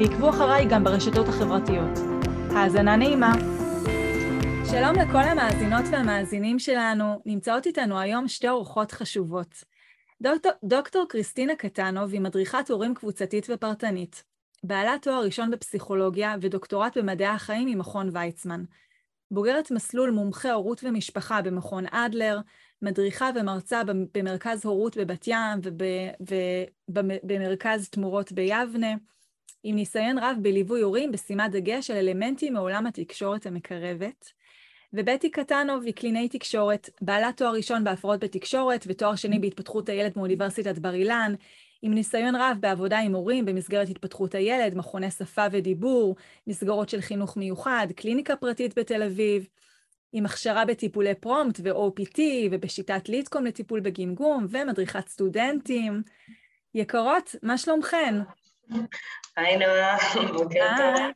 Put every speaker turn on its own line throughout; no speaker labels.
ועקבו אחריי גם ברשתות החברתיות. האזנה נעימה. שלום לכל המאזינות והמאזינים שלנו, נמצאות איתנו היום שתי אורחות חשובות. דוקטור, דוקטור קריסטינה קטנוב היא מדריכת הורים קבוצתית ופרטנית, בעלת תואר ראשון בפסיכולוגיה ודוקטורט במדעי החיים ממכון ויצמן. בוגרת מסלול מומחה הורות ומשפחה במכון אדלר, מדריכה ומרצה במרכז הורות בבת ים ובמרכז תמורות ביבנה, עם ניסיון רב בליווי הורים בשימת דגש על אלמנטים מעולם התקשורת המקרבת. ובטי קטנוב היא קלינאי תקשורת, בעלת תואר ראשון בהפרעות בתקשורת ותואר שני בהתפתחות הילד מאוניברסיטת בר אילן, עם ניסיון רב בעבודה עם הורים במסגרת התפתחות הילד, מכוני שפה ודיבור, מסגרות של חינוך מיוחד, קליניקה פרטית בתל אביב, עם הכשרה בטיפולי פרומפט ו-OPT ובשיטת ליטקום לטיפול בגמגום ומדריכת סטודנטים. יקרות, מה שלומכן?
היי נועה, בוקר טוב.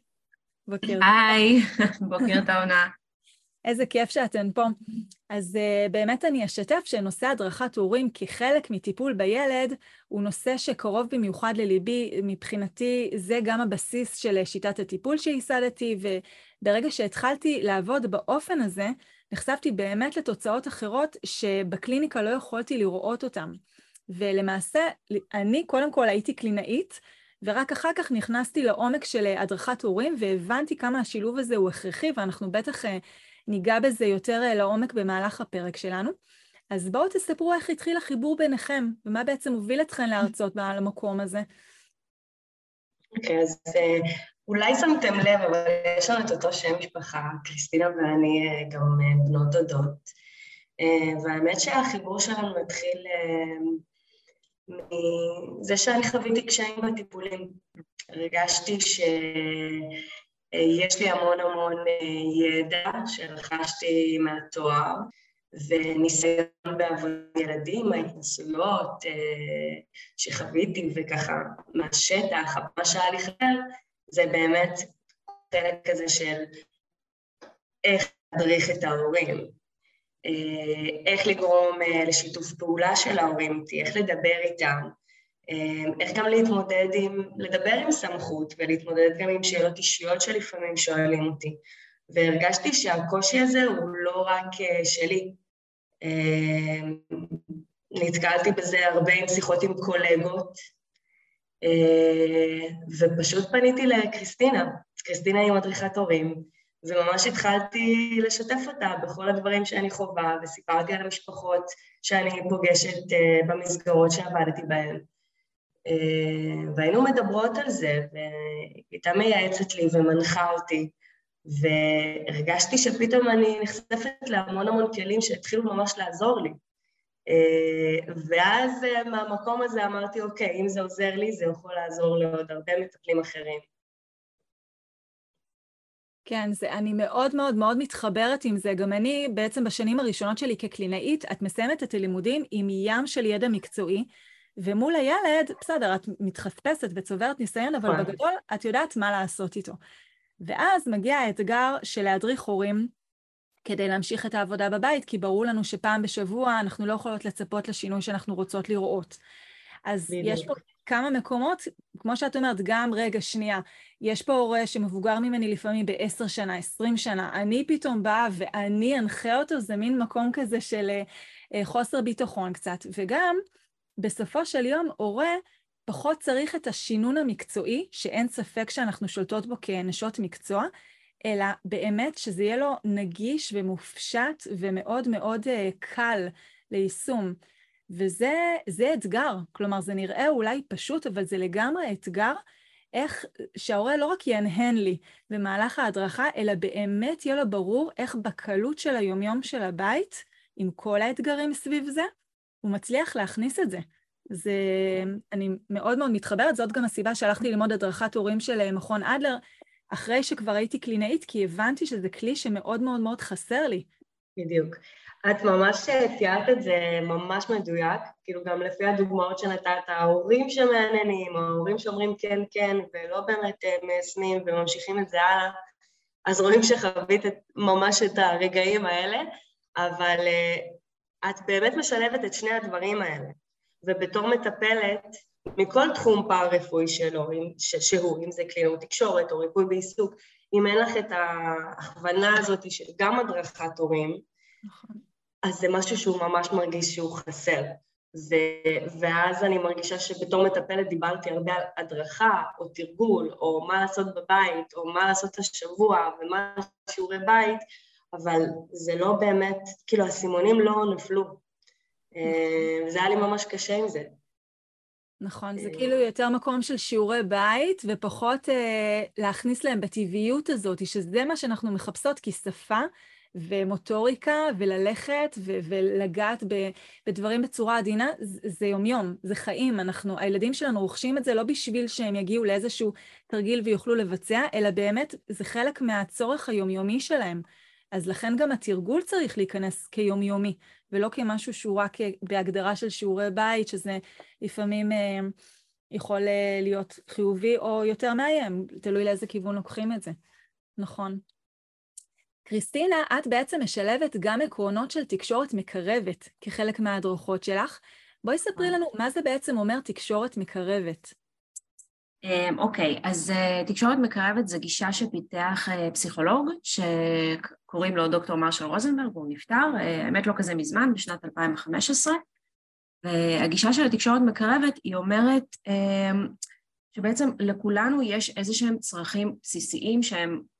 בוקר טוב.
היי, בוקר טוב נועה.
איזה כיף שאתן פה. אז uh, באמת אני אשתף שנושא הדרכת הורים כחלק מטיפול בילד הוא נושא שקרוב במיוחד לליבי. מבחינתי זה גם הבסיס של שיטת הטיפול שייסדתי, וברגע שהתחלתי לעבוד באופן הזה, נחשפתי באמת לתוצאות אחרות שבקליניקה לא יכולתי לראות אותן. ולמעשה, אני קודם כל הייתי קלינאית, ורק אחר כך נכנסתי לעומק של הדרכת הורים, והבנתי כמה השילוב הזה הוא הכרחי, ואנחנו בטח ניגע בזה יותר לעומק במהלך הפרק שלנו. אז בואו תספרו איך התחיל החיבור ביניכם, ומה בעצם הוביל אתכן להרצות למקום הזה.
אוקיי, okay, אז אולי שמתם לב, אבל יש לנו את אותו שם משפחה, קריסטינה ואני גם בנות דודות. והאמת שהחיבור שלנו התחיל מזה שאני חוויתי קשיים בטיפולים. הרגשתי שיש לי המון המון ידע שרכשתי מהתואר וניסיון בעבודת ילדים, ההתנסויות שחוויתי וככה מהשטח, מה שהיה לי חסר זה באמת חלק כזה של איך להדריך את ההורים, אה, איך לגרום אה, לשיתוף פעולה של ההורים איתי, איך לדבר איתם, אה, איך גם להתמודד עם, לדבר עם סמכות ולהתמודד גם עם שאלות אישיות שלפעמים שואלים אותי. והרגשתי שהקושי הזה הוא לא רק שלי. נתקלתי בזה הרבה עם שיחות עם קולגות, ופשוט פניתי לקריסטינה. קריסטינה היא מדריכת הורים, וממש התחלתי לשתף אותה בכל הדברים שאני חווה, וסיפרתי על המשפחות שאני פוגשת uh, במסגרות שעבדתי בהן. Uh, והיינו מדברות על זה, והיא הייתה מייעצת לי ומנחה אותי, והרגשתי שפתאום אני נחשפת להמון המון כלים שהתחילו ממש לעזור לי. Uh, ואז מהמקום הזה אמרתי, אוקיי, אם זה עוזר לי, זה יכול לעזור לעוד הרבה מטפלים אחרים.
כן, זה, אני מאוד מאוד מאוד מתחברת עם זה. גם אני, בעצם בשנים הראשונות שלי כקלינאית, את מסיימת את הלימודים עם ים של ידע מקצועי, ומול הילד, בסדר, את מתחפשת וצוברת ניסיון, אבל נכון. בגדול את יודעת מה לעשות איתו. ואז מגיע האתגר של להדריך הורים כדי להמשיך את העבודה בבית, כי ברור לנו שפעם בשבוע אנחנו לא יכולות לצפות לשינוי שאנחנו רוצות לראות. אז בדיוק. יש פה כמה מקומות, כמו שאת אומרת, גם רגע, שנייה, יש פה הורה שמבוגר ממני לפעמים בעשר שנה, עשרים שנה, אני פתאום באה ואני אנחה אותו, זה מין מקום כזה של uh, חוסר ביטחון קצת. וגם, בסופו של יום, הורה פחות צריך את השינון המקצועי, שאין ספק שאנחנו שולטות בו כנשות מקצוע, אלא באמת שזה יהיה לו נגיש ומופשט ומאוד מאוד uh, קל ליישום. וזה אתגר, כלומר זה נראה אולי פשוט, אבל זה לגמרי אתגר איך שההורה לא רק ינהן לי במהלך ההדרכה, אלא באמת יהיה לו ברור איך בקלות של היומיום של הבית, עם כל האתגרים סביב זה, הוא מצליח להכניס את זה. זה, אני מאוד מאוד מתחברת, זאת גם הסיבה שהלכתי ללמוד הדרכת הורים של מכון אדלר, אחרי שכבר הייתי קלינאית, כי הבנתי שזה כלי שמאוד מאוד מאוד חסר לי.
בדיוק. את ממש תיארת את זה ממש מדויק, כאילו גם לפי הדוגמאות שנתת, ההורים שמעניינים, ההורים שאומרים כן כן ולא באמת אה, מיישמים וממשיכים את זה הלאה, אז רואים שחווית את, ממש את הרגעים האלה, אבל uh, את באמת משלבת את שני הדברים האלה, ובתור מטפלת, מכל תחום פאר-רפואי שלו, שהוא, אם זה קלינאות תקשורת או ריפוי בעיסוק, אם אין לך את ההכוונה הזאת של גם הדרכת הורים, נכון. אז זה משהו שהוא ממש מרגיש שהוא חסר. ו, ואז אני מרגישה שבתור מטפלת דיברתי הרבה על הדרכה או תרגול או מה לעשות בבית או מה לעשות השבוע ומה שיעורי בית, אבל זה לא באמת, כאילו הסימונים לא נפלו. אה, זה היה לי ממש קשה עם זה.
נכון, זה כאילו יותר מקום של שיעורי בית ופחות אה, להכניס להם בטבעיות הזאת, שזה מה שאנחנו מחפשות, כי שפה ומוטוריקה וללכת ו- ולגעת ב- בדברים בצורה עדינה, זה יומיום, זה חיים. אנחנו, הילדים שלנו רוכשים את זה לא בשביל שהם יגיעו לאיזשהו תרגיל ויוכלו לבצע, אלא באמת זה חלק מהצורך היומיומי שלהם. אז לכן גם התרגול צריך להיכנס כיומיומי, ולא כמשהו שהוא רק בהגדרה של שיעורי בית, שזה לפעמים אה, יכול אה, להיות חיובי או יותר מאיים, תלוי לאיזה כיוון לוקחים את זה. נכון. קריסטינה, את בעצם משלבת גם עקרונות של תקשורת מקרבת כחלק מההדרכות שלך. בואי ספרי לנו מה זה בעצם אומר תקשורת מקרבת.
אמ, אוקיי, okay, אז uh, תקשורת מקרבת זה גישה שפיתח uh, פסיכולוג שקוראים לו דוקטור מרשל רוזנברג, והוא נפטר, האמת לא כזה מזמן, בשנת 2015, והגישה של התקשורת מקרבת היא אומרת uh, שבעצם לכולנו יש איזה שהם צרכים בסיסיים שהם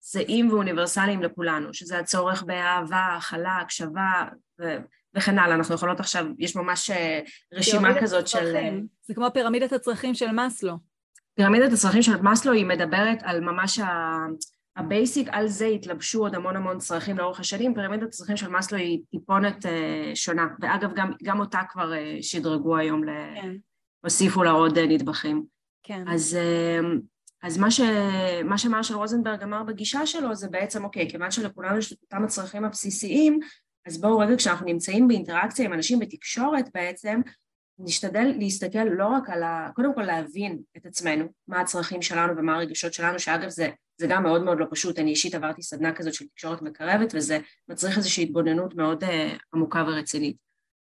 זהים ואוניברסליים לכולנו, שזה הצורך באהבה, הכלה, הקשבה ו... וכן הלאה. אנחנו יכולות עכשיו, יש ממש רשימה כזאת של...
זה כמו פירמידת הצרכים של מאסלו.
פירמידת הצרכים של מאסלו היא מדברת על ממש ה basic, על זה התלבשו עוד המון המון צרכים לאורך השנים, פירמידת הצרכים של מאסלו היא טיפונת uh, שונה, ואגב גם, גם אותה כבר uh, שדרגו היום, כן. הוסיפו לה עוד uh, נדבכים. כן. אז, uh, אז מה, ש, מה שמרשל רוזנברג אמר בגישה שלו זה בעצם, אוקיי, כיוון שלכולנו יש את אותם הצרכים הבסיסיים, אז בואו רגע כשאנחנו נמצאים באינטראקציה עם אנשים בתקשורת בעצם, נשתדל להסתכל לא רק על ה... קודם כל להבין את עצמנו, מה הצרכים שלנו ומה הרגשות שלנו, שאגב זה, זה גם מאוד מאוד לא פשוט, אני אישית עברתי סדנה כזאת של תקשורת מקרבת וזה מצריך איזושהי התבוננות מאוד uh, עמוקה ורצינית.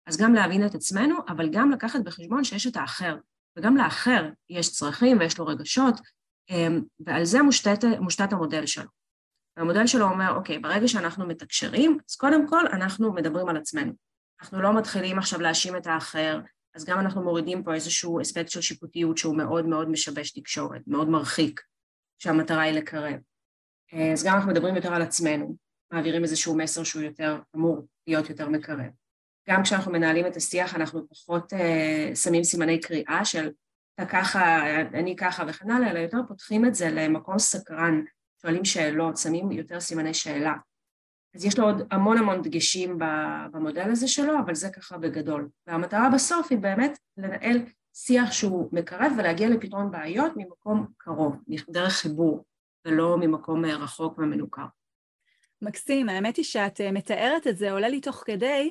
אז גם להבין את עצמנו, אבל גם לקחת בחשבון שיש את האחר, וגם לאחר יש צרכים ויש לו רגשות, ועל זה מושתת, מושתת המודל שלו. והמודל שלו אומר, אוקיי, ברגע שאנחנו מתקשרים, אז קודם כל אנחנו מדברים על עצמנו. אנחנו לא מתחילים עכשיו להאשים את האחר, אז גם אנחנו מורידים פה איזשהו אספקט של שיפוטיות שהוא מאוד מאוד משבש תקשורת, מאוד מרחיק, שהמטרה היא לקרב. אה, אז גם אנחנו מדברים יותר על עצמנו, מעבירים איזשהו מסר שהוא יותר אמור להיות יותר מקרב. גם כשאנחנו מנהלים את השיח אנחנו פחות uh, שמים סימני קריאה של אתה ככה, אני ככה וכן הלאה, אלא יותר פותחים את זה למקום סקרן, שואלים שאלות, שמים יותר סימני שאלה. אז יש לו עוד המון המון דגשים במודל הזה שלו, אבל זה ככה בגדול. והמטרה בסוף היא באמת לנהל שיח שהוא מקרב ולהגיע לפתרון בעיות ממקום קרוב, דרך חיבור, ולא ממקום רחוק ומנוכר.
מקסים, האמת היא שאת אה, מתארת את זה, עולה לי תוך כדי,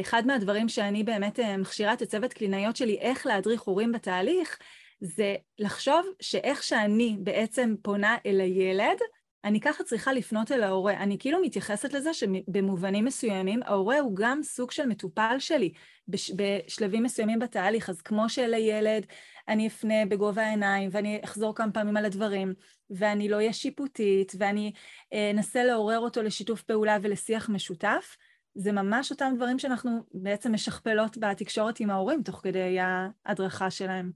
אחד מהדברים שאני באמת מכשירה את הצוות קלינאיות שלי, איך להדריך הורים בתהליך, זה לחשוב שאיך שאני בעצם פונה אל הילד, אני ככה צריכה לפנות אל ההורה. אני כאילו מתייחסת לזה שבמובנים מסוימים, ההורה הוא גם סוג של מטופל שלי בש, בשלבים מסוימים בתהליך. אז כמו שלילד, אני אפנה בגובה העיניים ואני אחזור כמה פעמים על הדברים, ואני לא אהיה שיפוטית, ואני אה, אנסה לעורר אותו לשיתוף פעולה ולשיח משותף. זה ממש אותם דברים שאנחנו בעצם משכפלות בתקשורת עם ההורים תוך כדי ההדרכה שלהם.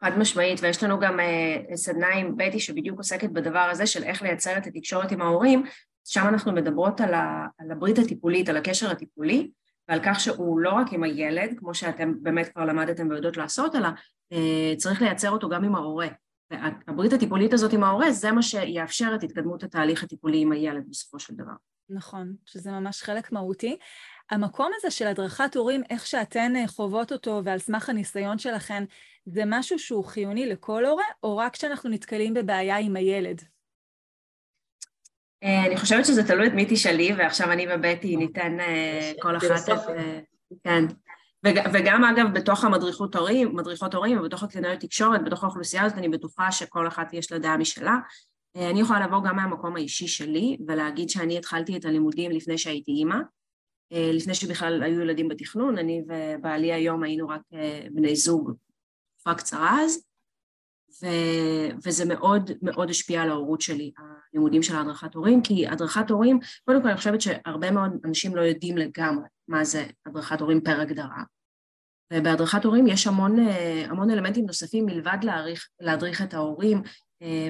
חד משמעית, ויש לנו גם uh, סדנה עם בטי שבדיוק עוסקת בדבר הזה של איך לייצר את התקשורת עם ההורים, שם אנחנו מדברות על, ה, על הברית הטיפולית, על הקשר הטיפולי, ועל כך שהוא לא רק עם הילד, כמו שאתם באמת כבר למדתם ויודעות לעשות, אלא uh, צריך לייצר אותו גם עם ההורה. והברית הטיפולית הזאת עם ההורה, זה מה שיאפשר את התקדמות התהליך הטיפולי עם הילד בסופו של דבר.
נכון, שזה ממש חלק מהותי. המקום הזה של הדרכת הורים, איך שאתן אה, חוות אותו ועל סמך הניסיון שלכן, זה משהו שהוא חיוני לכל הורה, או רק כשאנחנו נתקלים בבעיה עם הילד?
אה, אני חושבת שזה תלוי את מי תשאלי, ועכשיו אני ובטי ניתן אה, כל אחת את... כן. וגם אגב בתוך המדריכות הורים, מדריכות הורים ובתוך הקלינאיות תקשורת, בתוך האוכלוסייה הזאת אני בטוחה שכל אחת יש לה דעה משלה. אני יכולה לבוא גם מהמקום האישי שלי ולהגיד שאני התחלתי את הלימודים לפני שהייתי אימא, אה, לפני שבכלל היו ילדים בתכנון, אני ובעלי היום היינו רק אה, בני זוג תקופה קצרה אז, ו, וזה מאוד מאוד השפיע על ההורות שלי, הלימודים של הדרכת הורים, כי הדרכת הורים, קודם כל אני חושבת שהרבה מאוד אנשים לא יודעים לגמרי מה זה הדרכת הורים פר הגדרה, ובהדרכת הורים יש המון, אה, המון אלמנטים נוספים מלבד להדריך את ההורים אה,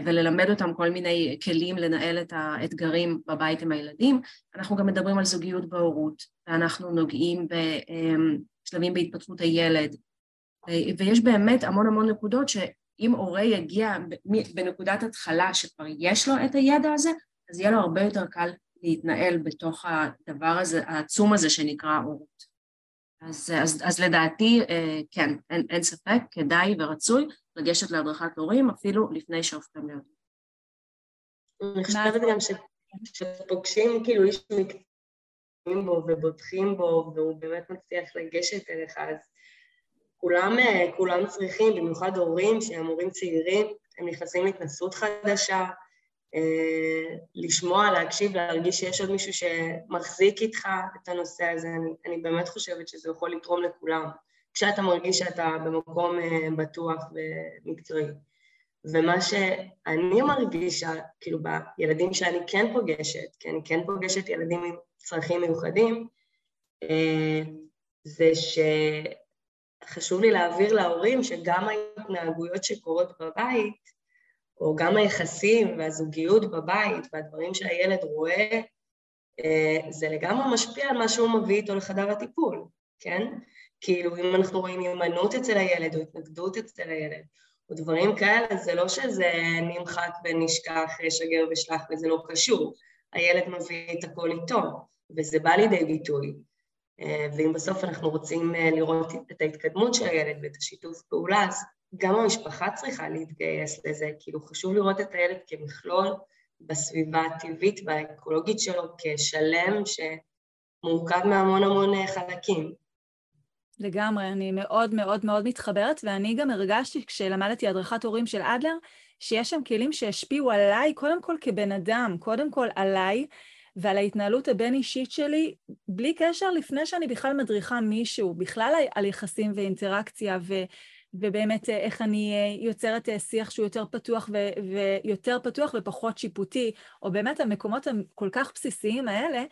וללמד אותם כל מיני כלים לנהל את האתגרים בבית עם הילדים. אנחנו גם מדברים על זוגיות בהורות, ואנחנו נוגעים בשלבים בהתפתחות הילד, ויש באמת המון המון נקודות שאם הורה יגיע בנקודת התחלה שכבר יש לו את הידע הזה, אז יהיה לו הרבה יותר קל להתנהל בתוך הדבר הזה, העצום הזה שנקרא הורות. אז, אז, אז לדעתי, אה, כן, אין, אין ספק, כדאי ורצוי לגשת להדרכת הורים אפילו לפני שהופכים להיות.
אני חושבת גם שפוגשים כאילו איש מקצועים בו ובוטחים בו והוא באמת מצליח לגשת אליך, אז כולם, אה, כולם צריכים, במיוחד הורים שהם הורים צעירים, הם נכנסים להתנסות חדשה, אה, לשמוע, להקשיב, להרגיש שיש עוד מישהו שמחזיק איתך את הנושא הזה, אני, אני באמת חושבת שזה יכול לתרום לכולם, כשאתה מרגיש שאתה במקום אה, בטוח ומקצועי. ומה שאני מרגישה, כאילו בילדים שאני כן פוגשת, כי אני כן פוגשת ילדים עם צרכים מיוחדים, אה, זה שחשוב לי להעביר להורים שגם ההתנהגויות שקורות בבית, או גם היחסים והזוגיות בבית והדברים שהילד רואה, אה, זה לגמרי משפיע על מה שהוא מביא איתו לחדר הטיפול, כן? כאילו, אם אנחנו רואים הימנעות אצל הילד או התנגדות אצל הילד, או דברים כאלה, זה לא שזה נמחק ונשכח, שגר ושלח וזה לא קשור. הילד מביא את הכל איתו, וזה בא לידי ביטוי. אה, ואם בסוף אנחנו רוצים אה, לראות את ההתקדמות של הילד ואת השיתוף פעולה, אז גם המשפחה צריכה להתגייס לזה, כאילו חשוב לראות את הילד כמכלול בסביבה הטבעית והאקולוגית שלו כשלם שמורכב מהמון המון אה, חלקים.
לגמרי, אני מאוד מאוד מאוד מתחברת, ואני גם הרגשתי כשלמדתי הדרכת הורים של אדלר, שיש שם כלים שהשפיעו עליי, קודם כל כבן אדם, קודם כל עליי, ועל ההתנהלות הבין-אישית שלי, בלי קשר לפני שאני בכלל מדריכה מישהו, בכלל על יחסים ואינטראקציה, ו... ובאמת אה, איך אני אה, יוצרת אה, שיח שהוא יותר פתוח ו- ויותר פתוח ופחות שיפוטי, או באמת המקומות הכל כך בסיסיים האלה,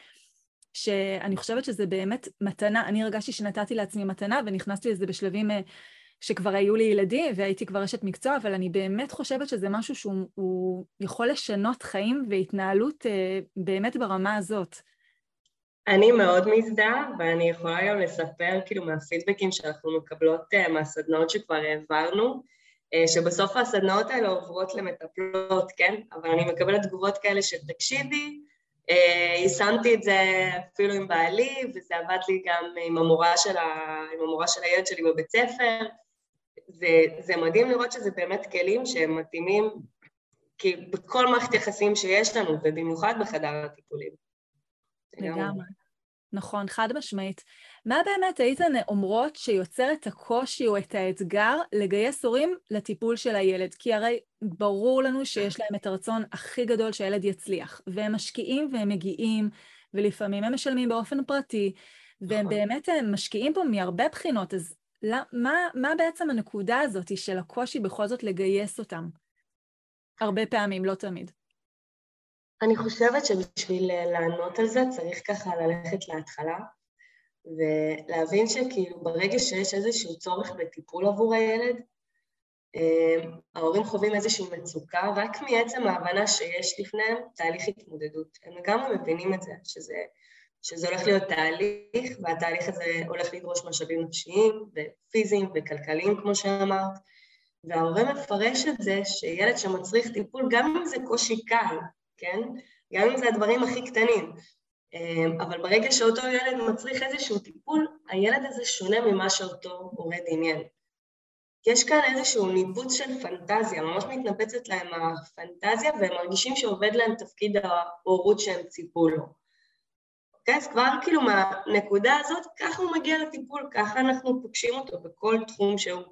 שאני חושבת שזה באמת מתנה, אני הרגשתי שנתתי לעצמי מתנה ונכנסתי לזה בשלבים שכבר היו לי ילדים והייתי כבר אשת מקצוע, אבל אני באמת חושבת שזה משהו שהוא יכול לשנות חיים והתנהלות באמת ברמה הזאת.
אני מאוד מזדהה, ואני יכולה גם לספר כאילו מהפידבקים שאנחנו מקבלות uh, מהסדנאות שכבר העברנו, שבסוף הסדנאות האלה עוברות למטפלות, כן? אבל אני מקבלת תגובות כאלה של תקשיבי, יישמתי את זה אפילו עם בעלי, וזה עבד לי גם עם המורה של, ה... עם המורה של הילד שלי בבית ספר. זה, זה מדהים לראות שזה באמת כלים שהם מתאימים כי בכל מערכת יחסים שיש לנו, ובמיוחד בחדר הטיפולים.
לגמרי. נכון, חד משמעית. מה באמת הייתן אומרות שיוצר את הקושי או את האתגר לגייס הורים לטיפול של הילד? כי הרי ברור לנו שיש להם את הרצון הכי גדול שהילד יצליח, והם משקיעים והם מגיעים, ולפעמים הם משלמים באופן פרטי, והם נכון. באמת משקיעים פה מהרבה בחינות, אז מה, מה בעצם הנקודה הזאת של הקושי בכל זאת לגייס אותם? הרבה פעמים, לא תמיד.
אני חושבת שבשביל אה, לענות על זה צריך ככה ללכת להתחלה ולהבין שכאילו ברגע שיש איזשהו צורך בטיפול עבור הילד, אה, ההורים חווים איזושהי מצוקה רק מעצם ההבנה שיש לפניהם תהליך התמודדות. הם גם מבינים את זה, שזה, שזה הולך להיות תהליך, והתהליך הזה הולך לדרוש משאבים נפשיים ופיזיים וכלכליים, כמו שאמרת, וההורה מפרש את זה שילד שמצריך טיפול, גם אם זה קושי קל, כן? גם אם זה הדברים הכי קטנים. אמ, אבל ברגע שאותו ילד מצריך איזשהו טיפול, הילד הזה שונה ממה שאותו הורה דמיין. יש כאן איזשהו ניפוץ של פנטזיה, ממש מתנפצת להם הפנטזיה והם מרגישים שעובד להם תפקיד ההורות שהם ציפו לו. אוקיי? אז כבר כאילו מהנקודה הזאת, ככה הוא מגיע לטיפול, ככה אנחנו פוגשים אותו בכל תחום שהוא.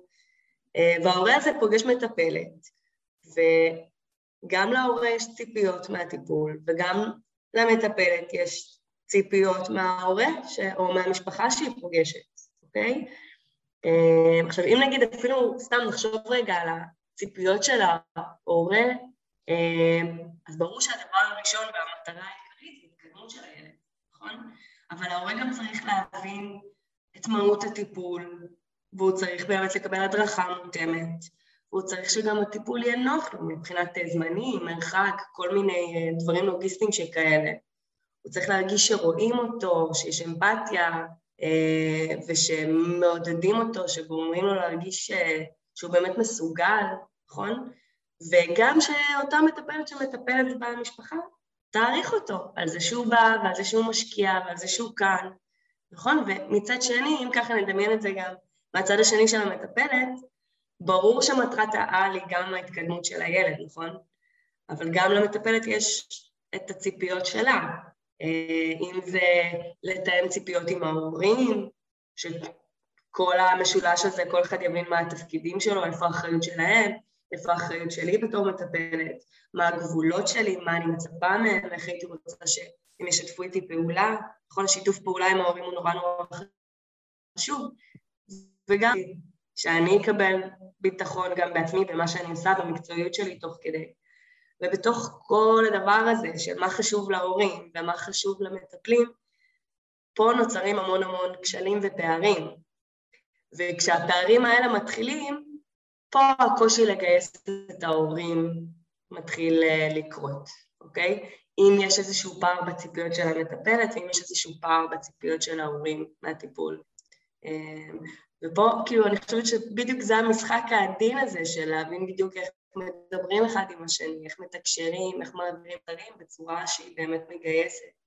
אה, וההורה הזה פוגש מטפלת, וגם להורה יש ציפיות מהטיפול, וגם למטפלת יש ציפיות מההורה ש... או מהמשפחה שהיא פוגשת, אוקיי? אה, עכשיו, אם נגיד אפילו סתם נחשוב רגע על הציפיות של ההורה, אה, אז ברור שהדבר הראשון והמטרה העיקרית היא התקדמות של הילד, נכון? אבל ההורה גם צריך להבין את מהות הטיפול, והוא צריך באמת לקבל הדרכה מותאמת, והוא צריך שגם הטיפול יהיה נוח לו מבחינת זמנים, מרחק, כל מיני אה, דברים לוגיסטיים שכאלה. הוא צריך להרגיש שרואים אותו, שיש אמפתיה, אה, ושמעודדים אותו, שגורמים לו להרגיש אה, שהוא באמת מסוגל, נכון? וגם שאותה מטפלת שמטפלת במשפחה, תעריך אותו על זה שהוא בא ועל זה שהוא משקיע ועל זה שהוא כאן, נכון? ומצד שני, אם ככה נדמיין את זה גם מהצד השני של המטפלת, ברור שמטרת העל היא גם ההתקדמות של הילד, נכון? אבל גם למטפלת יש את הציפיות שלה, אה, אם זה לתאם ציפיות עם ההורים, שכל המשולש הזה, כל אחד יבין מה התפקידים שלו, איפה האחריות שלהם, איפה האחריות שלי בתור מטפלת, מה הגבולות שלי, מה אני מצפה מהם, איך הייתי רוצה שהם ישתפו איתי פעולה, נכון, השיתוף פעולה עם ההורים הוא נורא נורא חשוב, וגם שאני אקבל ביטחון גם בעצמי במה שאני עושה, במקצועיות שלי תוך כדי. ובתוך כל הדבר הזה של מה חשוב להורים ומה חשוב למטפלים, פה נוצרים המון המון כשלים ופערים. וכשהפערים האלה מתחילים, פה הקושי לגייס את ההורים מתחיל אה, לקרות, אוקיי? אם יש איזשהו פער בציפיות של המטפלת ואם יש איזשהו פער בציפיות של ההורים מהטיפול. ופה, כאילו, אני חושבת שבדיוק זה המשחק העדין הזה של להבין בדיוק איך מדברים אחד עם השני, איך מתקשרים, איך מעבירים דברים בצורה שהיא באמת מגייסת.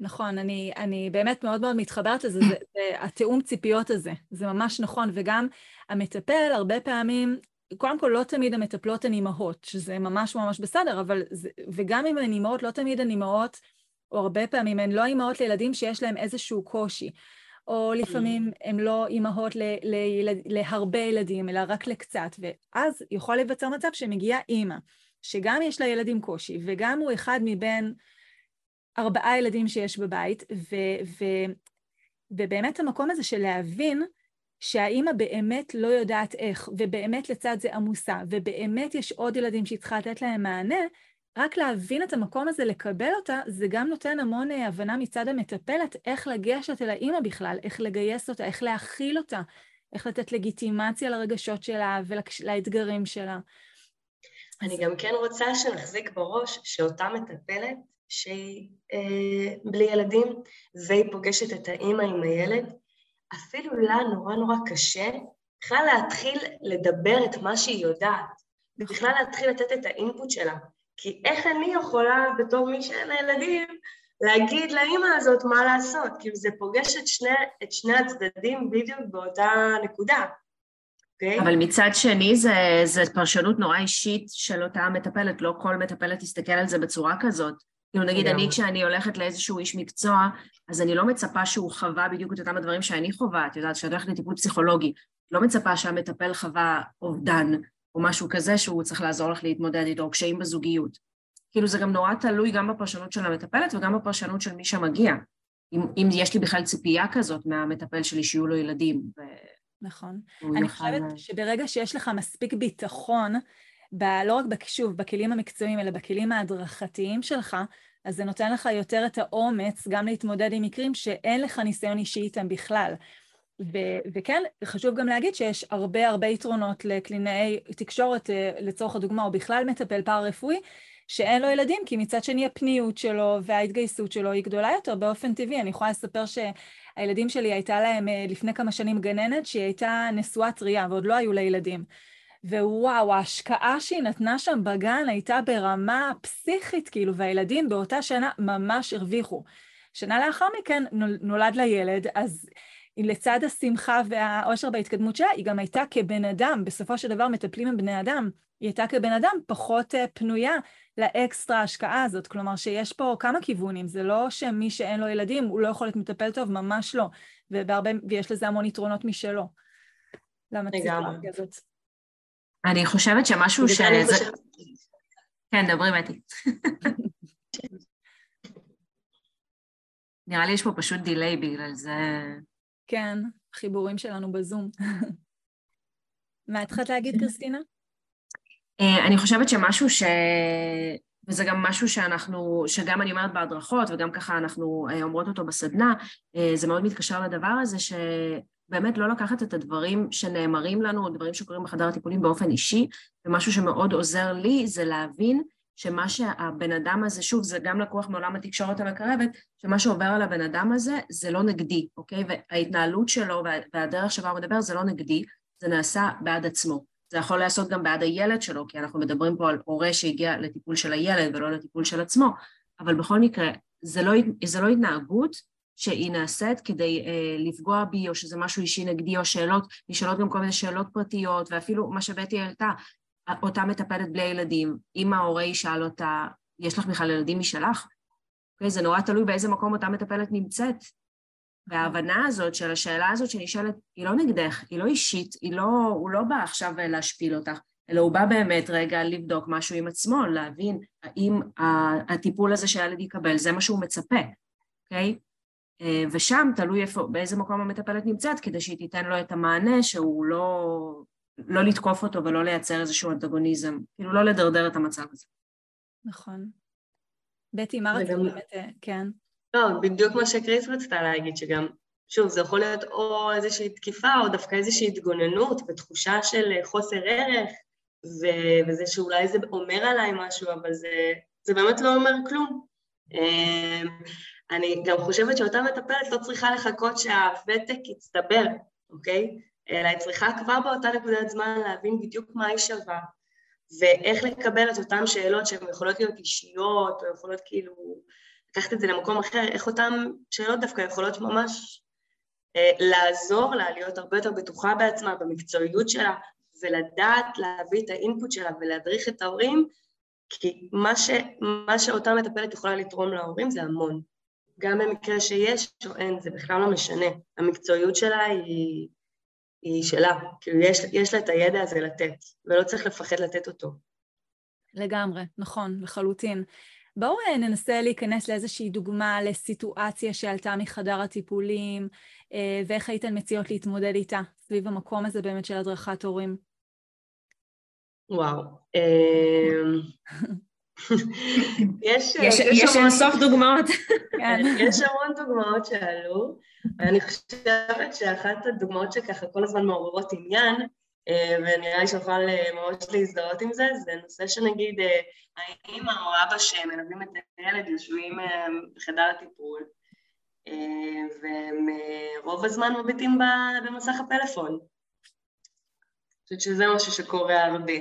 נכון, אני, אני באמת מאוד מאוד מתחברת לזה, זה, זה התיאום ציפיות הזה, זה ממש נכון, וגם המטפל הרבה פעמים, קודם כל לא תמיד המטפלות הן אימהות, שזה ממש ממש בסדר, אבל זה, וגם אם הן אימהות, לא תמיד הן אימהות, או הרבה פעמים הן לא אימהות לילדים שיש להם איזשהו קושי. או לפעמים הן לא אימהות ל- ל- להרבה ילדים, אלא רק לקצת, ואז יכול להיווצר מצב שמגיעה אימא, שגם יש לה ילד עם קושי, וגם הוא אחד מבין ארבעה ילדים שיש בבית, ו- ו- ובאמת המקום הזה של להבין שהאימא באמת לא יודעת איך, ובאמת לצד זה עמוסה, ובאמת יש עוד ילדים שהיא צריכה לתת להם מענה, רק להבין את המקום הזה, לקבל אותה, זה גם נותן המון אה, הבנה מצד המטפלת איך לגשת אל האימא בכלל, איך לגייס אותה, איך להכיל אותה, איך לתת לגיטימציה לרגשות שלה ולאתגרים שלה.
אני גם כן רוצה שנחזיק בראש שאותה מטפלת שהיא אה, בלי ילדים והיא פוגשת את האימא עם הילד, אפילו לה נורא נורא קשה בכלל להתחיל לדבר את מה שהיא יודעת, בכלל להתחיל לתת את האינפוט שלה. כי איך אני יכולה, בתור מי שאין ילדים, להגיד לאימא הזאת מה לעשות? כאילו זה פוגש את שני, את שני הצדדים בדיוק באותה נקודה. Okay?
אוקיי? אבל מצד שני זה, זה פרשנות נורא אישית של אותה מטפלת, לא כל מטפלת תסתכל על זה בצורה כזאת. כאילו נגיד אני כשאני הולכת לאיזשהו איש מקצוע, אז אני לא מצפה שהוא חווה בדיוק את אותם הדברים שאני חווה, את יודעת, כשאת הולכת לטיפול פסיכולוגי, לא מצפה שהמטפל חווה אובדן, או משהו כזה שהוא צריך לעזור לך להתמודד איתו, או קשיים בזוגיות. כאילו זה גם נורא תלוי גם בפרשנות של המטפלת וגם בפרשנות של מי שמגיע. אם, אם יש לי בכלל ציפייה כזאת מהמטפל שלי שיהיו לו ילדים. ו...
נכון. אני חושבת שברגע שיש לך מספיק ביטחון, ב, לא רק שוב, בכלים המקצועיים, אלא בכלים ההדרכתיים שלך, אז זה נותן לך יותר את האומץ גם להתמודד עם מקרים שאין לך ניסיון אישי איתם בכלל. ו- וכן, חשוב גם להגיד שיש הרבה הרבה יתרונות לקלינאי תקשורת, אה, לצורך הדוגמה, או בכלל מטפל פארה-רפואי, שאין לו ילדים, כי מצד שני הפניות שלו וההתגייסות שלו היא גדולה יותר באופן טבעי. אני יכולה לספר שהילדים שלי הייתה להם אה, לפני כמה שנים גננת שהיא הייתה נשואה טריה ועוד לא היו לה ילדים. ווואו, ההשקעה שהיא נתנה שם בגן הייתה ברמה פסיכית, כאילו, והילדים באותה שנה ממש הרוויחו. שנה לאחר מכן נולד לה ילד, אז לצד השמחה והאושר בהתקדמות שלה, היא גם הייתה כבן אדם, בסופו של דבר מטפלים עם בני אדם, היא הייתה כבן אדם פחות אה, פנויה לאקסטרה השקעה הזאת. כלומר שיש פה כמה כיוונים, זה לא שמי שאין לו ילדים הוא לא יכול להיות מטפל טוב, ממש לא. ובהרבה, ויש לזה המון יתרונות משלו.
למציקולוגיה
הזאת. אני חושבת שמשהו ש... כן, דברי מתי. נראה לי יש פה פשוט דיליי בגלל זה.
כן, חיבורים שלנו בזום. מה התחלת להגיד, קריסטינה?
אה, אני חושבת שמשהו ש... וזה גם משהו שאנחנו, שגם אני אומרת בהדרכות וגם ככה אנחנו אה, אומרות אותו בסדנה, אה, זה מאוד מתקשר לדבר הזה שבאמת לא לקחת את הדברים שנאמרים לנו, דברים שקורים בחדר הטיפולים באופן אישי, ומשהו שמאוד עוזר לי זה להבין שמה שהבן אדם הזה, שוב, זה גם לקוח מעולם התקשורת המקרבת, שמה שעובר על הבן אדם הזה זה לא נגדי, אוקיי? וההתנהלות שלו והדרך שבה הוא מדבר זה לא נגדי, זה נעשה בעד עצמו. זה יכול להיעשות גם בעד הילד שלו, כי אנחנו מדברים פה על הורה שהגיע לטיפול של הילד ולא לטיפול של עצמו, אבל בכל מקרה, זה לא, זה לא התנהגות שהיא נעשית כדי אה, לפגוע בי, או שזה משהו אישי נגדי, או שאלות, נשאלות גם כל מיני שאלות פרטיות, ואפילו מה שבטי העלתה, אותה מטפלת בלי ילדים, אם ההורה ישאל אותה, יש לך בכלל ילדים משלך? אוקיי, זה נורא תלוי באיזה מקום אותה מטפלת נמצאת. וההבנה הזאת של השאלה הזאת שנשאלת, היא לא נגדך, היא לא אישית, היא לא, הוא לא בא עכשיו להשפיל אותך, אלא הוא בא באמת רגע לבדוק משהו עם עצמו, להבין האם הטיפול הזה שהילד יקבל זה מה שהוא מצפה, אוקיי? אה, ושם תלוי איפה, באיזה מקום המטפלת נמצאת, כדי שהיא תיתן לו את המענה שהוא לא, לא לתקוף אותו ולא לייצר איזשהו אנטגוניזם, כאילו לא לדרדר את המצב הזה.
נכון. בטי, מה רצית באמת, אה, כן?
לא, בדיוק מה שקריס רצתה להגיד, שגם, שוב, זה יכול להיות או איזושהי תקיפה, או דווקא איזושהי התגוננות ותחושה של חוסר ערך, ו- וזה שאולי זה אומר עליי משהו, אבל זה, זה באמת לא אומר כלום. אמ, אני גם חושבת שאותה מטפלת לא צריכה לחכות שהוותק יצטבר, אוקיי? אלא היא צריכה כבר באותה נקודת זמן להבין בדיוק מה היא שווה, ואיך לקבל את אותן שאלות שהן יכולות להיות אישיות, או יכולות כאילו לקחת את זה למקום אחר, איך אותן שאלות דווקא יכולות ממש אה, לעזור לה להיות הרבה יותר בטוחה בעצמה, במקצועיות שלה, ולדעת להביא את האינפוט שלה ולהדריך את ההורים, כי מה, ש, מה שאותה מטפלת יכולה לתרום להורים זה המון. גם במקרה שיש או אין, זה בכלל לא משנה. המקצועיות שלה היא, היא שלה, כאילו יש, יש לה את הידע הזה לתת, ולא צריך לפחד לתת אותו.
לגמרי, נכון, לחלוטין. בואו אה, ננסה להיכנס לאיזושהי דוגמה לסיטואציה שעלתה מחדר הטיפולים, אה, ואיך הייתן מציעות להתמודד איתה, סביב המקום הזה באמת של הדרכת הורים.
וואו. אמ,
יש, יש, יש אין סוף דוגמאות.
כן. יש המון דוגמאות שעלו, ואני חושבת שאחת הדוגמאות שככה כל הזמן מעוררות עניין, אה, ונראה לי שנוכל אה, ממש להזדהות עם זה, זה נושא שנגיד אה, האמא או אבא שמלווים את הילד יושבים בחדר הטיפול והם רוב הזמן מביטים במסך הפלאפון. אני חושבת שזה משהו שקורה הרבה.